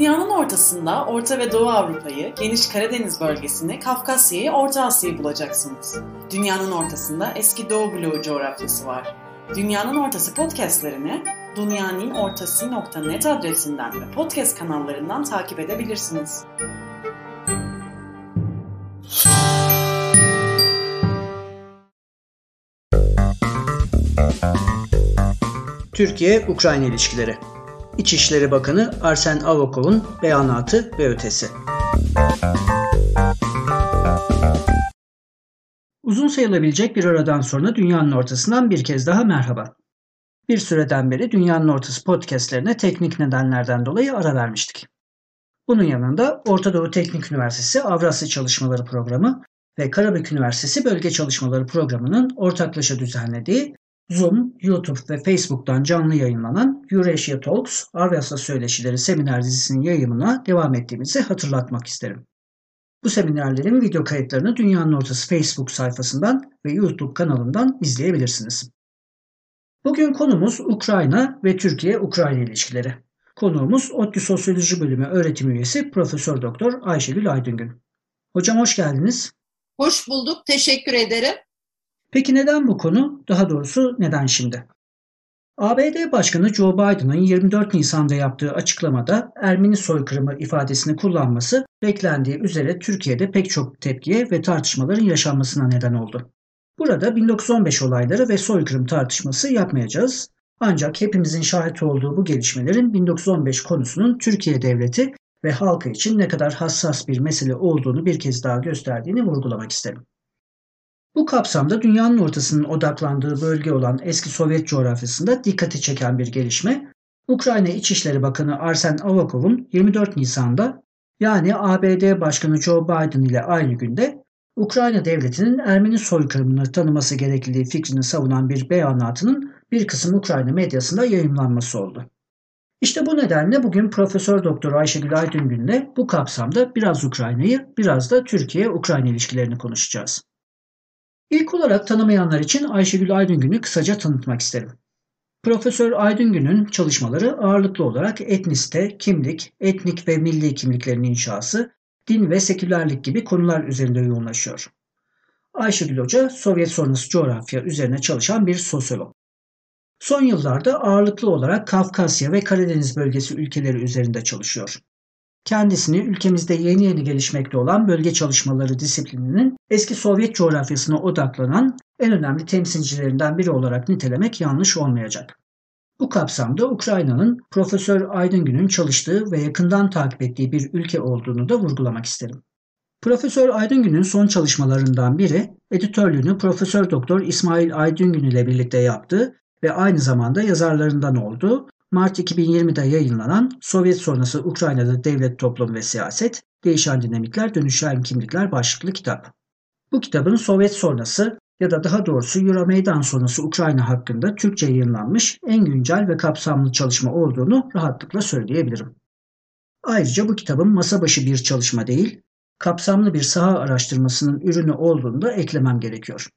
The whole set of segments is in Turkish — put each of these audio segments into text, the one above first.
Dünyanın ortasında Orta ve Doğu Avrupa'yı, geniş Karadeniz bölgesini, Kafkasya'yı, Orta Asya'yı bulacaksınız. Dünyanın ortasında eski Doğu bloğu coğrafyası var. Dünyanın Ortası podcastlerini dünyaninnortası.net adresinden ve podcast kanallarından takip edebilirsiniz. Türkiye-Ukrayna ilişkileri İçişleri Bakanı Arsen Avakov'un beyanatı ve ötesi. Uzun sayılabilecek bir aradan sonra dünyanın ortasından bir kez daha merhaba. Bir süreden beri Dünyanın Ortası podcastlerine teknik nedenlerden dolayı ara vermiştik. Bunun yanında Orta Doğu Teknik Üniversitesi Avrasya Çalışmaları Programı ve Karabük Üniversitesi Bölge Çalışmaları Programı'nın ortaklaşa düzenlediği Zoom, YouTube ve Facebook'tan canlı yayınlanan Eurasia Talks, Avrasya Söyleşileri seminer dizisinin yayımına devam ettiğimizi hatırlatmak isterim. Bu seminerlerin video kayıtlarını Dünyanın Ortası Facebook sayfasından ve YouTube kanalından izleyebilirsiniz. Bugün konumuz Ukrayna ve Türkiye-Ukrayna ilişkileri. Konuğumuz ODTÜ Sosyoloji Bölümü öğretim üyesi Profesör Doktor Ayşegül Aydıngün. Hocam hoş geldiniz. Hoş bulduk, teşekkür ederim. Peki neden bu konu? Daha doğrusu neden şimdi? ABD Başkanı Joe Biden'ın 24 Nisan'da yaptığı açıklamada Ermeni soykırımı ifadesini kullanması beklendiği üzere Türkiye'de pek çok tepkiye ve tartışmaların yaşanmasına neden oldu. Burada 1915 olayları ve soykırım tartışması yapmayacağız. Ancak hepimizin şahit olduğu bu gelişmelerin 1915 konusunun Türkiye devleti ve halkı için ne kadar hassas bir mesele olduğunu bir kez daha gösterdiğini vurgulamak isterim. Bu kapsamda dünyanın ortasının odaklandığı bölge olan eski Sovyet coğrafyasında dikkati çeken bir gelişme, Ukrayna İçişleri Bakanı Arsen Avakov'un 24 Nisan'da yani ABD Başkanı Joe Biden ile aynı günde Ukrayna devletinin Ermeni soykırımını tanıması gerekliliği fikrini savunan bir beyanatının bir kısım Ukrayna medyasında yayımlanması oldu. İşte bu nedenle bugün Profesör Doktor Ayşegül Aydıngün'le bu kapsamda biraz Ukrayna'yı, biraz da Türkiye-Ukrayna ilişkilerini konuşacağız. İlk olarak tanımayanlar için Ayşegül Aydıngün'ü kısaca tanıtmak isterim. Profesör Aydıngün'ün çalışmaları ağırlıklı olarak etniste, kimlik, etnik ve milli kimliklerin inşası, din ve sekülerlik gibi konular üzerinde yoğunlaşıyor. Ayşegül Hoca, Sovyet sonrası coğrafya üzerine çalışan bir sosyolog. Son yıllarda ağırlıklı olarak Kafkasya ve Karadeniz bölgesi ülkeleri üzerinde çalışıyor kendisini ülkemizde yeni yeni gelişmekte olan bölge çalışmaları disiplininin eski Sovyet coğrafyasına odaklanan en önemli temsilcilerinden biri olarak nitelemek yanlış olmayacak. Bu kapsamda Ukrayna'nın Profesör Aydıngün'ün çalıştığı ve yakından takip ettiği bir ülke olduğunu da vurgulamak isterim. Profesör Aydıngün'ün son çalışmalarından biri editörlüğünü Profesör Doktor İsmail Aydıngün ile birlikte yaptığı ve aynı zamanda yazarlarından olduğu Mart 2020'de yayınlanan Sovyet sonrası Ukrayna'da devlet, toplum ve siyaset, değişen dinamikler, dönüşen kimlikler başlıklı kitap. Bu kitabın Sovyet sonrası ya da daha doğrusu Euromeydan sonrası Ukrayna hakkında Türkçe yayınlanmış en güncel ve kapsamlı çalışma olduğunu rahatlıkla söyleyebilirim. Ayrıca bu kitabın masa başı bir çalışma değil, kapsamlı bir saha araştırmasının ürünü olduğunu da eklemem gerekiyor.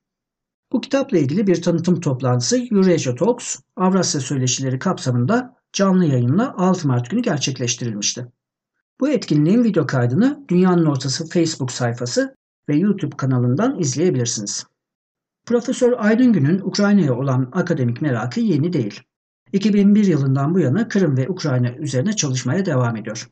Bu kitapla ilgili bir tanıtım toplantısı Eurasia Talks, Avrasya Söyleşileri kapsamında canlı yayınla 6 Mart günü gerçekleştirilmişti. Bu etkinliğin video kaydını Dünyanın Ortası Facebook sayfası ve YouTube kanalından izleyebilirsiniz. Profesör Aydıngün'ün Ukrayna'ya olan akademik merakı yeni değil. 2001 yılından bu yana Kırım ve Ukrayna üzerine çalışmaya devam ediyor.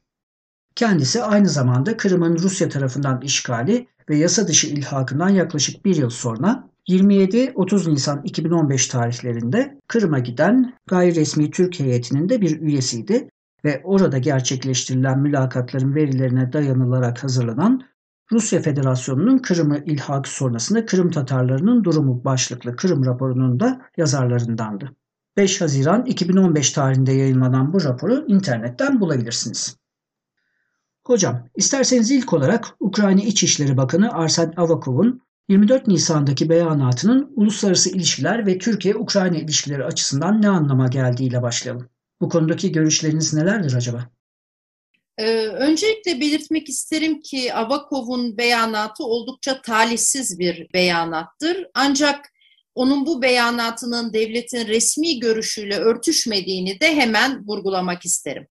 Kendisi aynı zamanda Kırım'ın Rusya tarafından işgali ve yasa dışı ilhakından yaklaşık bir yıl sonra 27-30 Nisan 2015 tarihlerinde Kırım'a giden gayri resmi Türk heyetinin de bir üyesiydi ve orada gerçekleştirilen mülakatların verilerine dayanılarak hazırlanan Rusya Federasyonu'nun Kırım'ı ilhak sonrasında Kırım Tatarlarının durumu başlıklı Kırım raporunun da yazarlarındandı. 5 Haziran 2015 tarihinde yayınlanan bu raporu internetten bulabilirsiniz. Hocam, isterseniz ilk olarak Ukrayna İçişleri Bakanı Arsen Avakov'un 24 Nisan'daki beyanatının uluslararası ilişkiler ve Türkiye-Ukrayna ilişkileri açısından ne anlama geldiğiyle başlayalım. Bu konudaki görüşleriniz nelerdir acaba? Ee, öncelikle belirtmek isterim ki Avakov'un beyanatı oldukça talihsiz bir beyanattır. Ancak onun bu beyanatının devletin resmi görüşüyle örtüşmediğini de hemen vurgulamak isterim.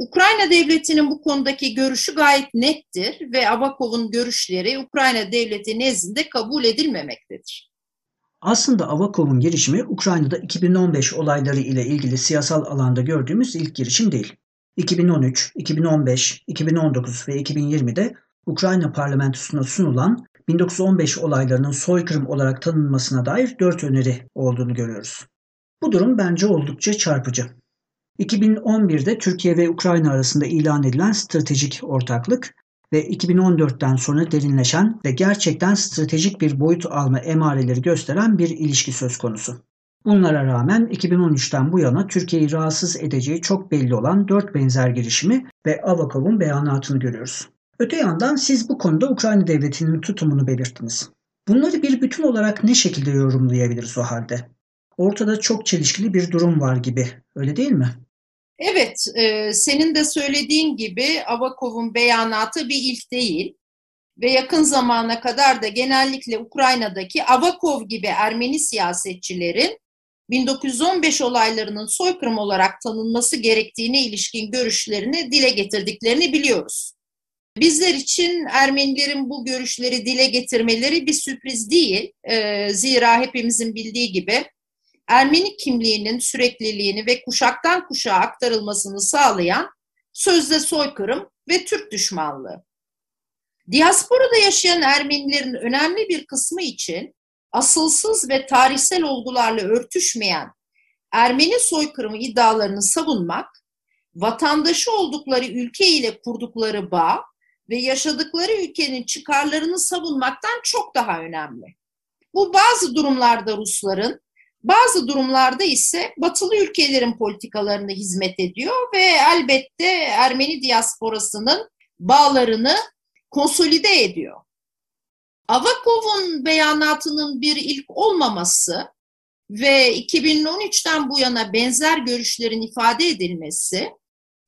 Ukrayna devletinin bu konudaki görüşü gayet nettir ve Avakov'un görüşleri Ukrayna devleti nezdinde kabul edilmemektedir. Aslında Avakov'un girişimi Ukrayna'da 2015 olayları ile ilgili siyasal alanda gördüğümüz ilk girişim değil. 2013, 2015, 2019 ve 2020'de Ukrayna parlamentosuna sunulan 1915 olaylarının soykırım olarak tanınmasına dair dört öneri olduğunu görüyoruz. Bu durum bence oldukça çarpıcı. 2011'de Türkiye ve Ukrayna arasında ilan edilen stratejik ortaklık ve 2014'ten sonra derinleşen ve gerçekten stratejik bir boyut alma emareleri gösteren bir ilişki söz konusu. Bunlara rağmen 2013'ten bu yana Türkiye'yi rahatsız edeceği çok belli olan dört benzer girişimi ve Avakov'un beyanatını görüyoruz. Öte yandan siz bu konuda Ukrayna devletinin tutumunu belirttiniz. Bunları bir bütün olarak ne şekilde yorumlayabiliriz o halde? Ortada çok çelişkili bir durum var gibi, öyle değil mi? Evet, e, senin de söylediğin gibi Avakov'un beyanatı bir ilk değil ve yakın zamana kadar da genellikle Ukrayna'daki Avakov gibi Ermeni siyasetçilerin 1915 olaylarının soykırım olarak tanınması gerektiğine ilişkin görüşlerini dile getirdiklerini biliyoruz. Bizler için Ermenilerin bu görüşleri dile getirmeleri bir sürpriz değil. E, zira hepimizin bildiği gibi Ermeni kimliğinin sürekliliğini ve kuşaktan kuşağa aktarılmasını sağlayan sözde soykırım ve Türk düşmanlığı. Diasporada yaşayan Ermenilerin önemli bir kısmı için asılsız ve tarihsel olgularla örtüşmeyen Ermeni soykırımı iddialarını savunmak, vatandaşı oldukları ülke ile kurdukları bağ ve yaşadıkları ülkenin çıkarlarını savunmaktan çok daha önemli. Bu bazı durumlarda Rusların, bazı durumlarda ise batılı ülkelerin politikalarına hizmet ediyor ve elbette Ermeni diasporasının bağlarını konsolide ediyor. Avakov'un beyanatının bir ilk olmaması ve 2013'ten bu yana benzer görüşlerin ifade edilmesi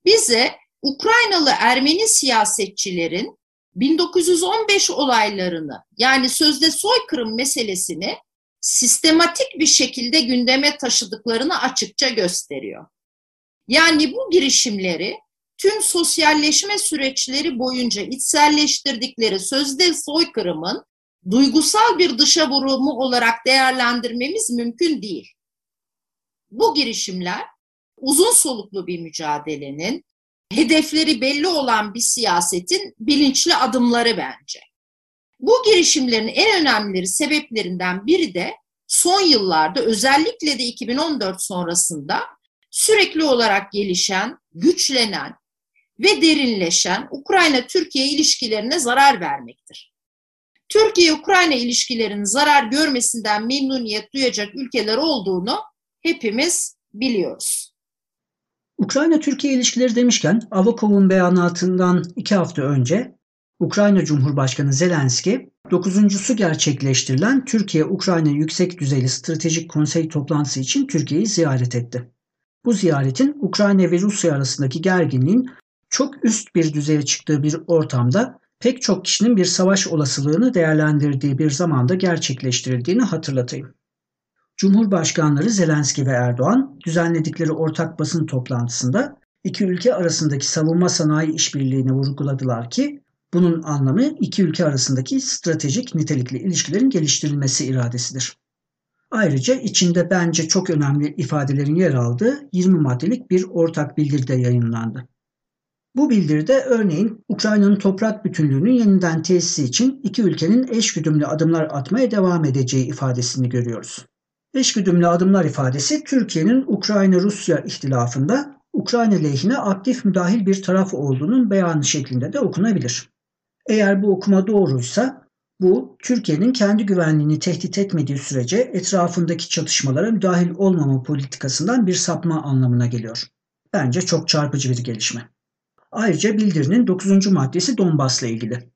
bize Ukraynalı Ermeni siyasetçilerin 1915 olaylarını yani sözde soykırım meselesini sistematik bir şekilde gündeme taşıdıklarını açıkça gösteriyor. Yani bu girişimleri tüm sosyalleşme süreçleri boyunca içselleştirdikleri sözde soykırımın duygusal bir dışa vurumu olarak değerlendirmemiz mümkün değil. Bu girişimler uzun soluklu bir mücadelenin, hedefleri belli olan bir siyasetin bilinçli adımları bence. Bu girişimlerin en önemli sebeplerinden biri de son yıllarda özellikle de 2014 sonrasında sürekli olarak gelişen, güçlenen ve derinleşen Ukrayna-Türkiye ilişkilerine zarar vermektir. Türkiye-Ukrayna ilişkilerinin zarar görmesinden memnuniyet duyacak ülkeler olduğunu hepimiz biliyoruz. Ukrayna-Türkiye ilişkileri demişken Avakov'un beyanatından iki hafta önce Ukrayna Cumhurbaşkanı Zelenski, dokuzuncusu gerçekleştirilen Türkiye-Ukrayna Yüksek Düzeyli Stratejik Konsey toplantısı için Türkiye'yi ziyaret etti. Bu ziyaretin Ukrayna ve Rusya arasındaki gerginliğin çok üst bir düzeye çıktığı bir ortamda pek çok kişinin bir savaş olasılığını değerlendirdiği bir zamanda gerçekleştirildiğini hatırlatayım. Cumhurbaşkanları Zelenski ve Erdoğan düzenledikleri ortak basın toplantısında iki ülke arasındaki savunma sanayi işbirliğini vurguladılar ki bunun anlamı iki ülke arasındaki stratejik nitelikli ilişkilerin geliştirilmesi iradesidir. Ayrıca içinde bence çok önemli ifadelerin yer aldığı 20 maddelik bir ortak bildiri de yayınlandı. Bu bildiride örneğin Ukrayna'nın toprak bütünlüğünün yeniden tesisi için iki ülkenin eşgüdümlü adımlar atmaya devam edeceği ifadesini görüyoruz. Eşgüdümlü adımlar ifadesi Türkiye'nin Ukrayna-Rusya ihtilafında Ukrayna lehine aktif müdahil bir taraf olduğunun beyanı şeklinde de okunabilir. Eğer bu okuma doğruysa bu Türkiye'nin kendi güvenliğini tehdit etmediği sürece etrafındaki çatışmalara müdahil olmama politikasından bir sapma anlamına geliyor. Bence çok çarpıcı bir gelişme. Ayrıca bildirinin 9. maddesi Donbas'la ilgili.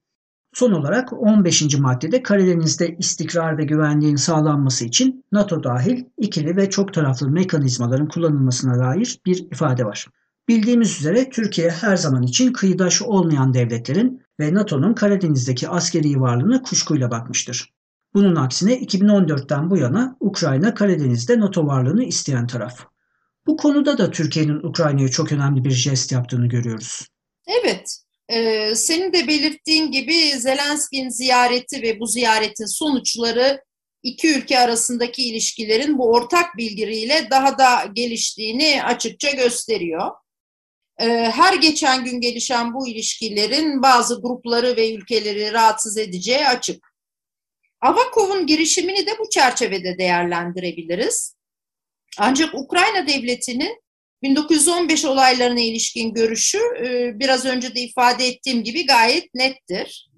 Son olarak 15. maddede Karadeniz'de istikrar ve güvenliğin sağlanması için NATO dahil ikili ve çok taraflı mekanizmaların kullanılmasına dair bir ifade var. Bildiğimiz üzere Türkiye her zaman için kıyıdaş olmayan devletlerin ve NATO'nun Karadeniz'deki askeri varlığına kuşkuyla bakmıştır. Bunun aksine 2014'ten bu yana Ukrayna Karadeniz'de NATO varlığını isteyen taraf. Bu konuda da Türkiye'nin Ukrayna'ya çok önemli bir jest yaptığını görüyoruz. Evet, ee, senin de belirttiğin gibi Zelenski'nin ziyareti ve bu ziyaretin sonuçları iki ülke arasındaki ilişkilerin bu ortak bildiriyle daha da geliştiğini açıkça gösteriyor. Ee, her geçen gün gelişen bu ilişkilerin bazı grupları ve ülkeleri rahatsız edeceği açık. Avakov'un girişimini de bu çerçevede değerlendirebiliriz. Ancak Ukrayna devletinin 1915 olaylarına ilişkin görüşü e, biraz önce de ifade ettiğim gibi gayet nettir.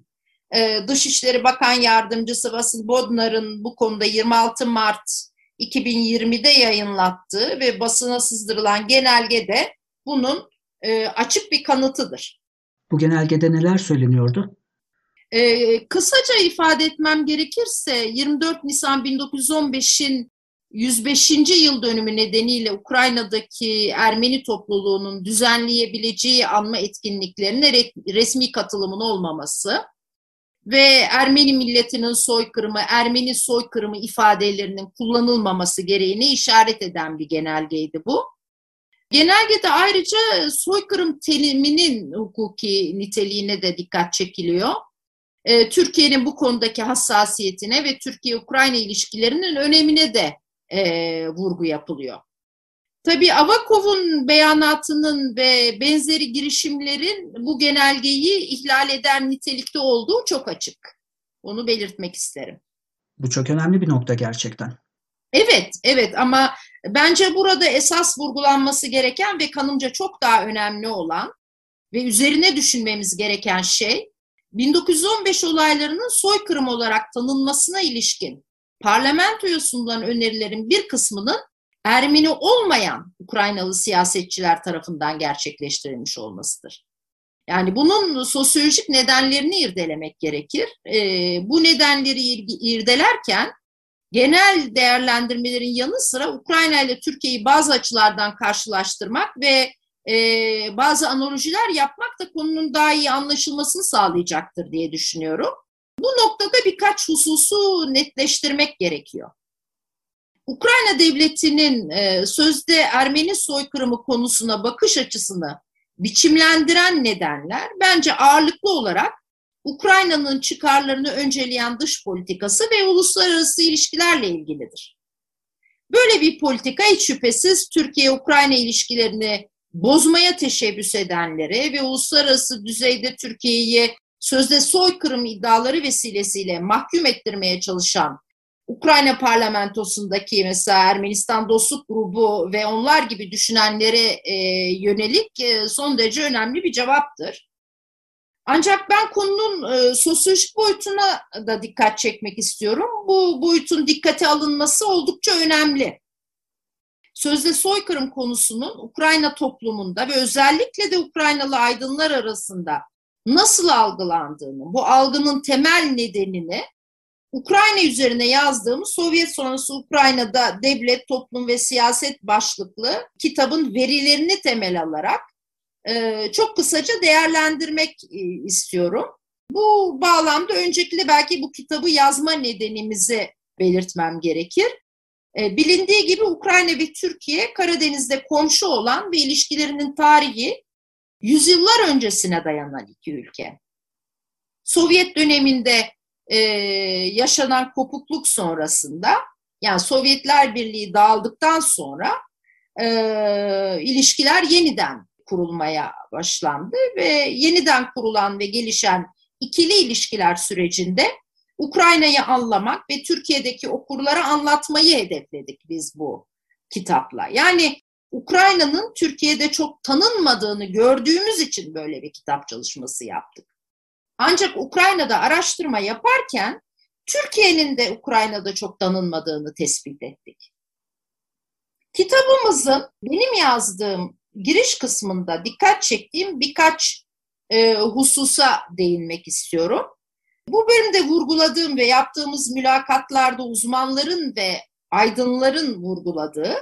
E, Dışişleri Bakan Yardımcısı Vasil Bodnar'ın bu konuda 26 Mart 2020'de yayınlattığı ve basına sızdırılan genelge de bunun e, açık bir kanıtıdır. Bu genelgede neler söyleniyordu? kısaca ifade etmem gerekirse 24 Nisan 1915'in 105. yıl dönümü nedeniyle Ukrayna'daki Ermeni topluluğunun düzenleyebileceği anma etkinliklerine resmi katılımın olmaması ve Ermeni milletinin soykırımı, Ermeni soykırımı ifadelerinin kullanılmaması gereğini işaret eden bir genelgeydi bu. Genelgede ayrıca soykırım teriminin hukuki niteliğine de dikkat çekiliyor. Ee, Türkiye'nin bu konudaki hassasiyetine ve Türkiye-Ukrayna ilişkilerinin önemine de e, vurgu yapılıyor. Tabii Avakov'un beyanatının ve benzeri girişimlerin bu genelgeyi ihlal eden nitelikte olduğu çok açık. Onu belirtmek isterim. Bu çok önemli bir nokta gerçekten. Evet, evet ama bence burada esas vurgulanması gereken ve kanımca çok daha önemli olan ve üzerine düşünmemiz gereken şey 1915 olaylarının soykırım olarak tanınmasına ilişkin parlamentoya sunulan önerilerin bir kısmının Ermeni olmayan Ukraynalı siyasetçiler tarafından gerçekleştirilmiş olmasıdır. Yani bunun sosyolojik nedenlerini irdelemek gerekir. E, bu nedenleri irdelerken genel değerlendirmelerin yanı sıra Ukrayna ile Türkiye'yi bazı açılardan karşılaştırmak ve e, bazı analojiler yapmak da konunun daha iyi anlaşılmasını sağlayacaktır diye düşünüyorum. Bu noktada birkaç hususu netleştirmek gerekiyor. Ukrayna devletinin e, sözde Ermeni soykırımı konusuna bakış açısını biçimlendiren nedenler bence ağırlıklı olarak Ukrayna'nın çıkarlarını önceleyen dış politikası ve uluslararası ilişkilerle ilgilidir. Böyle bir politika hiç şüphesiz Türkiye-Ukrayna ilişkilerini bozmaya teşebbüs edenlere ve uluslararası düzeyde Türkiye'yi sözde soykırım iddiaları vesilesiyle mahkum ettirmeye çalışan Ukrayna parlamentosundaki mesela Ermenistan Dostluk Grubu ve onlar gibi düşünenlere e, yönelik e, son derece önemli bir cevaptır. Ancak ben konunun e, sosyolojik boyutuna da dikkat çekmek istiyorum. Bu boyutun dikkate alınması oldukça önemli. Sözde soykırım konusunun Ukrayna toplumunda ve özellikle de Ukraynalı aydınlar arasında nasıl algılandığını, bu algının temel nedenini Ukrayna üzerine yazdığımız Sovyet sonrası Ukrayna'da devlet, toplum ve siyaset başlıklı kitabın verilerini temel alarak e, çok kısaca değerlendirmek e, istiyorum. Bu bağlamda öncelikle belki bu kitabı yazma nedenimizi belirtmem gerekir. E, bilindiği gibi Ukrayna ve Türkiye Karadeniz'de komşu olan ve ilişkilerinin tarihi yüzyıllar öncesine dayanan iki ülke. Sovyet döneminde e, yaşanan kopukluk sonrasında yani Sovyetler Birliği dağıldıktan sonra e, ilişkiler yeniden kurulmaya başlandı ve yeniden kurulan ve gelişen ikili ilişkiler sürecinde Ukrayna'yı anlamak ve Türkiye'deki okurlara anlatmayı hedefledik biz bu kitapla. Yani Ukrayna'nın Türkiye'de çok tanınmadığını gördüğümüz için böyle bir kitap çalışması yaptık. Ancak Ukrayna'da araştırma yaparken Türkiye'nin de Ukrayna'da çok tanınmadığını tespit ettik. Kitabımızın benim yazdığım giriş kısmında dikkat çektiğim birkaç e, hususa değinmek istiyorum. Bu bölümde vurguladığım ve yaptığımız mülakatlarda uzmanların ve aydınların vurguladığı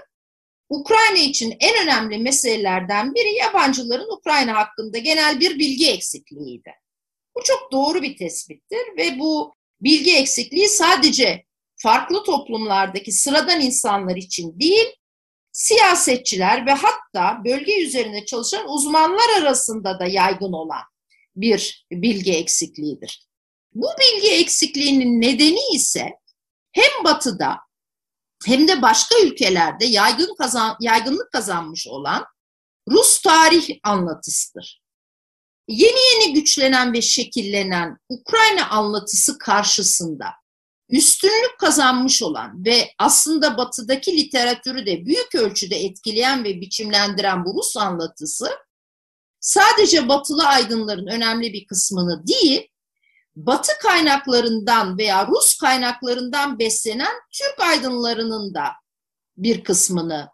Ukrayna için en önemli meselelerden biri yabancıların Ukrayna hakkında genel bir bilgi eksikliğiydi. Bu çok doğru bir tespittir ve bu bilgi eksikliği sadece farklı toplumlardaki sıradan insanlar için değil, siyasetçiler ve hatta bölge üzerinde çalışan uzmanlar arasında da yaygın olan bir bilgi eksikliğidir. Bu bilgi eksikliğinin nedeni ise hem batıda hem de başka ülkelerde yaygın kazan, yaygınlık kazanmış olan Rus tarih anlatısıdır. Yeni yeni güçlenen ve şekillenen Ukrayna anlatısı karşısında üstünlük kazanmış olan ve aslında batıdaki literatürü de büyük ölçüde etkileyen ve biçimlendiren bu Rus anlatısı sadece batılı aydınların önemli bir kısmını değil, batı kaynaklarından veya Rus kaynaklarından beslenen Türk aydınlarının da bir kısmını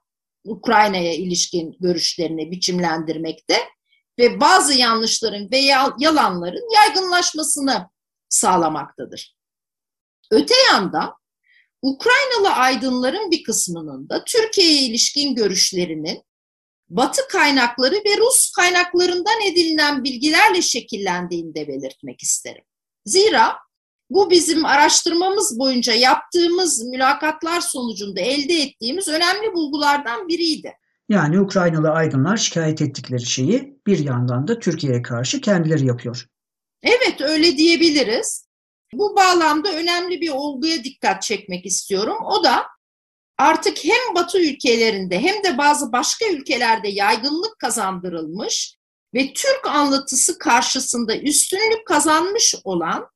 Ukrayna'ya ilişkin görüşlerini biçimlendirmekte ve bazı yanlışların ve yalanların yaygınlaşmasını sağlamaktadır. Öte yandan Ukraynalı aydınların bir kısmının da Türkiye'ye ilişkin görüşlerinin Batı kaynakları ve Rus kaynaklarından edinilen bilgilerle şekillendiğini de belirtmek isterim. Zira bu bizim araştırmamız boyunca yaptığımız mülakatlar sonucunda elde ettiğimiz önemli bulgulardan biriydi. Yani Ukraynalı aydınlar şikayet ettikleri şeyi bir yandan da Türkiye'ye karşı kendileri yapıyor. Evet öyle diyebiliriz. Bu bağlamda önemli bir olguya dikkat çekmek istiyorum. O da artık hem Batı ülkelerinde hem de bazı başka ülkelerde yaygınlık kazandırılmış ve Türk anlatısı karşısında üstünlük kazanmış olan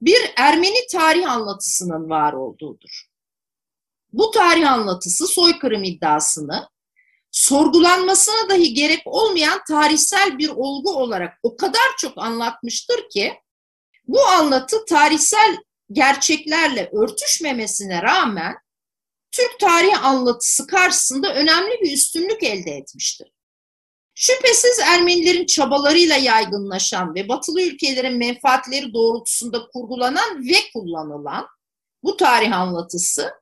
bir Ermeni tarih anlatısının var olduğudur. Bu tarih anlatısı soykırım iddiasını sorgulanmasına dahi gerek olmayan tarihsel bir olgu olarak o kadar çok anlatmıştır ki bu anlatı tarihsel gerçeklerle örtüşmemesine rağmen Türk tarihi anlatısı karşısında önemli bir üstünlük elde etmiştir. Şüphesiz Ermenilerin çabalarıyla yaygınlaşan ve batılı ülkelerin menfaatleri doğrultusunda kurgulanan ve kullanılan bu tarih anlatısı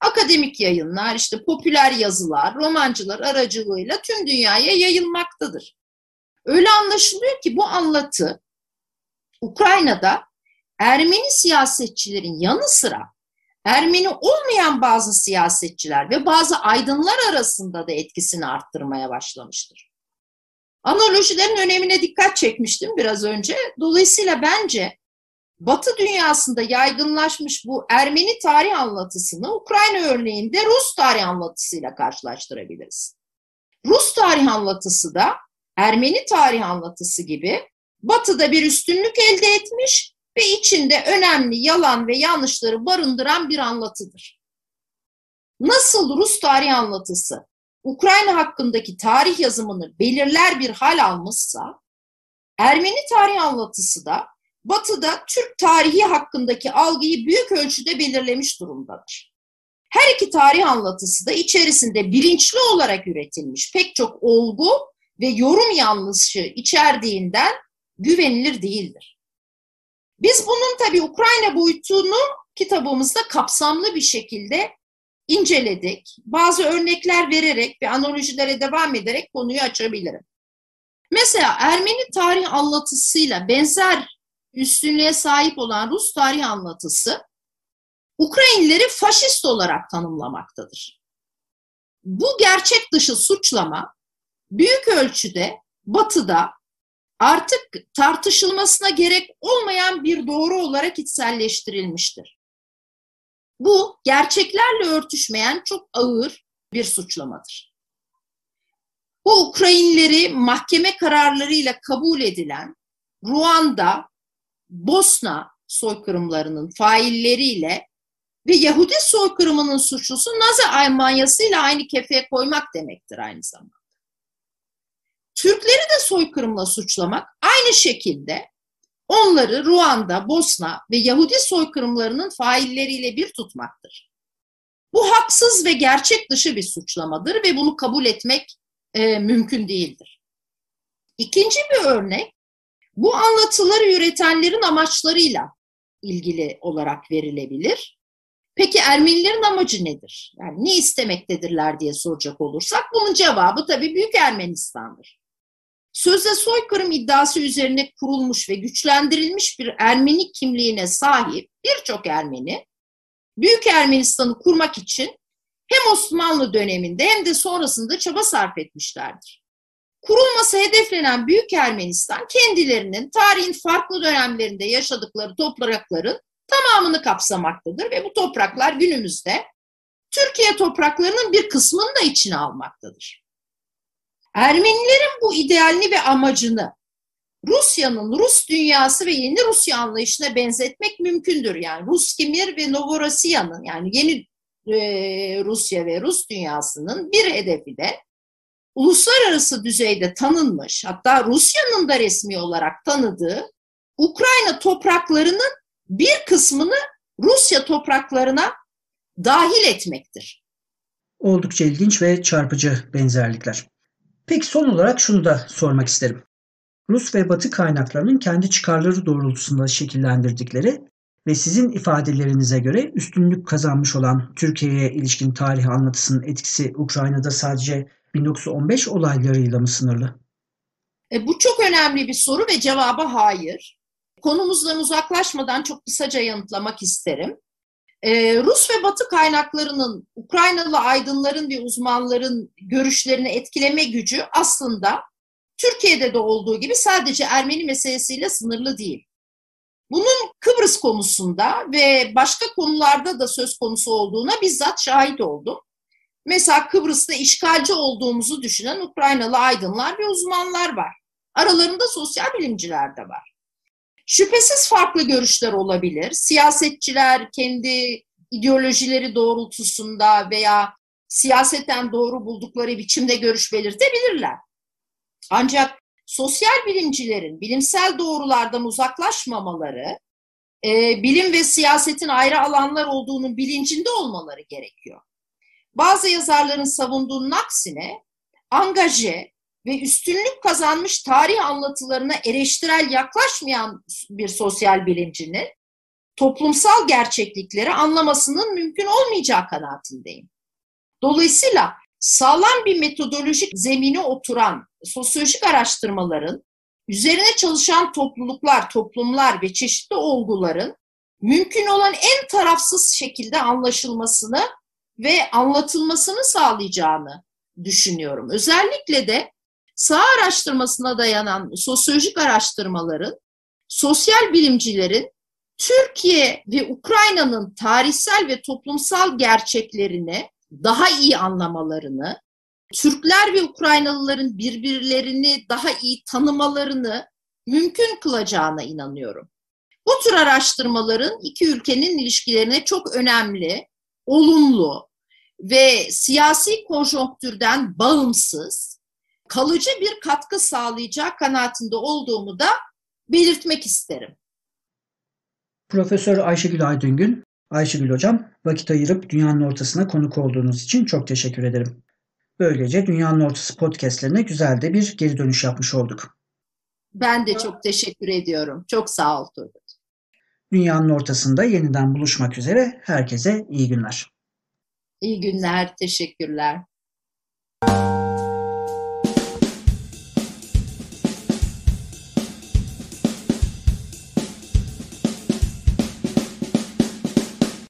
akademik yayınlar, işte popüler yazılar, romancılar aracılığıyla tüm dünyaya yayılmaktadır. Öyle anlaşılıyor ki bu anlatı Ukrayna'da Ermeni siyasetçilerin yanı sıra Ermeni olmayan bazı siyasetçiler ve bazı aydınlar arasında da etkisini arttırmaya başlamıştır. Analojilerin önemine dikkat çekmiştim biraz önce. Dolayısıyla bence Batı dünyasında yaygınlaşmış bu Ermeni tarih anlatısını Ukrayna örneğinde Rus tarih anlatısıyla karşılaştırabiliriz. Rus tarih anlatısı da Ermeni tarih anlatısı gibi Batı'da bir üstünlük elde etmiş ve içinde önemli yalan ve yanlışları barındıran bir anlatıdır. Nasıl Rus tarih anlatısı Ukrayna hakkındaki tarih yazımını belirler bir hal almışsa, Ermeni tarih anlatısı da Batı'da Türk tarihi hakkındaki algıyı büyük ölçüde belirlemiş durumdadır. Her iki tarih anlatısı da içerisinde bilinçli olarak üretilmiş pek çok olgu ve yorum yanlışı içerdiğinden güvenilir değildir. Biz bunun tabii Ukrayna boyutunu kitabımızda kapsamlı bir şekilde inceledik. Bazı örnekler vererek ve analojilere devam ederek konuyu açabilirim. Mesela Ermeni tarih anlatısıyla benzer üstünlüğe sahip olan Rus tarih anlatısı Ukraynileri faşist olarak tanımlamaktadır. Bu gerçek dışı suçlama büyük ölçüde Batı'da artık tartışılmasına gerek olmayan bir doğru olarak içselleştirilmiştir. Bu gerçeklerle örtüşmeyen çok ağır bir suçlamadır. Bu Ukraynileri mahkeme kararlarıyla kabul edilen Ruanda, Bosna soykırımlarının failleriyle ve Yahudi soykırımının suçlusu Nazi Almanyası ile aynı kefeye koymak demektir aynı zamanda. Türkleri de soykırımla suçlamak aynı şekilde onları Ruanda, Bosna ve Yahudi soykırımlarının failleriyle bir tutmaktır. Bu haksız ve gerçek dışı bir suçlamadır ve bunu kabul etmek e, mümkün değildir. İkinci bir örnek, bu anlatıları üretenlerin amaçlarıyla ilgili olarak verilebilir. Peki Ermenilerin amacı nedir? Yani ne istemektedirler diye soracak olursak bunun cevabı tabii Büyük Ermenistan'dır. Sözde soykırım iddiası üzerine kurulmuş ve güçlendirilmiş bir Ermeni kimliğine sahip birçok Ermeni, Büyük Ermenistan'ı kurmak için hem Osmanlı döneminde hem de sonrasında çaba sarf etmişlerdir. Kurulması hedeflenen Büyük Ermenistan kendilerinin tarihin farklı dönemlerinde yaşadıkları toprakların tamamını kapsamaktadır ve bu topraklar günümüzde Türkiye topraklarının bir kısmını da içine almaktadır. Ermenilerin bu idealini ve amacını Rusya'nın Rus dünyası ve yeni Rusya anlayışına benzetmek mümkündür. Yani Rus Kimir ve Novorossiya'nın yani yeni e, Rusya ve Rus dünyasının bir hedefi de uluslararası düzeyde tanınmış hatta Rusya'nın da resmi olarak tanıdığı Ukrayna topraklarının bir kısmını Rusya topraklarına dahil etmektir. Oldukça ilginç ve çarpıcı benzerlikler. Peki son olarak şunu da sormak isterim. Rus ve Batı kaynaklarının kendi çıkarları doğrultusunda şekillendirdikleri ve sizin ifadelerinize göre üstünlük kazanmış olan Türkiye'ye ilişkin tarih anlatısının etkisi Ukrayna'da sadece 1915 olaylarıyla mı sınırlı? E, bu çok önemli bir soru ve cevabı hayır. Konumuzdan uzaklaşmadan çok kısaca yanıtlamak isterim. Ee, Rus ve Batı kaynaklarının Ukraynalı aydınların ve uzmanların görüşlerini etkileme gücü aslında Türkiye'de de olduğu gibi sadece Ermeni meselesiyle sınırlı değil. Bunun Kıbrıs konusunda ve başka konularda da söz konusu olduğuna bizzat şahit oldum. Mesela Kıbrıs'ta işgalci olduğumuzu düşünen Ukraynalı aydınlar ve uzmanlar var. Aralarında sosyal bilimciler de var. Şüphesiz farklı görüşler olabilir. Siyasetçiler kendi ideolojileri doğrultusunda veya siyaseten doğru buldukları biçimde görüş belirtebilirler. Ancak sosyal bilimcilerin bilimsel doğrulardan uzaklaşmamaları, e, bilim ve siyasetin ayrı alanlar olduğunun bilincinde olmaları gerekiyor. Bazı yazarların savunduğunun aksine angaje ve üstünlük kazanmış tarih anlatılarına eleştirel yaklaşmayan bir sosyal bilimcinin toplumsal gerçeklikleri anlamasının mümkün olmayacağı kanaatindeyim. Dolayısıyla sağlam bir metodolojik zemine oturan sosyolojik araştırmaların üzerine çalışan topluluklar, toplumlar ve çeşitli olguların mümkün olan en tarafsız şekilde anlaşılmasını ve anlatılmasını sağlayacağını düşünüyorum. Özellikle de sağ araştırmasına dayanan sosyolojik araştırmaların sosyal bilimcilerin Türkiye ve Ukrayna'nın tarihsel ve toplumsal gerçeklerini daha iyi anlamalarını, Türkler ve Ukraynalıların birbirlerini daha iyi tanımalarını mümkün kılacağına inanıyorum. Bu tür araştırmaların iki ülkenin ilişkilerine çok önemli, olumlu ve siyasi konjonktürden bağımsız, kalıcı bir katkı sağlayacağı kanaatinde olduğumu da belirtmek isterim. Profesör Ayşegül Aydıngün, Ayşegül Hocam vakit ayırıp dünyanın ortasına konuk olduğunuz için çok teşekkür ederim. Böylece Dünyanın Ortası podcastlerine güzel de bir geri dönüş yapmış olduk. Ben de çok teşekkür ediyorum. Çok sağ ol Turgut. Dünyanın ortasında yeniden buluşmak üzere. Herkese iyi günler. İyi günler, teşekkürler.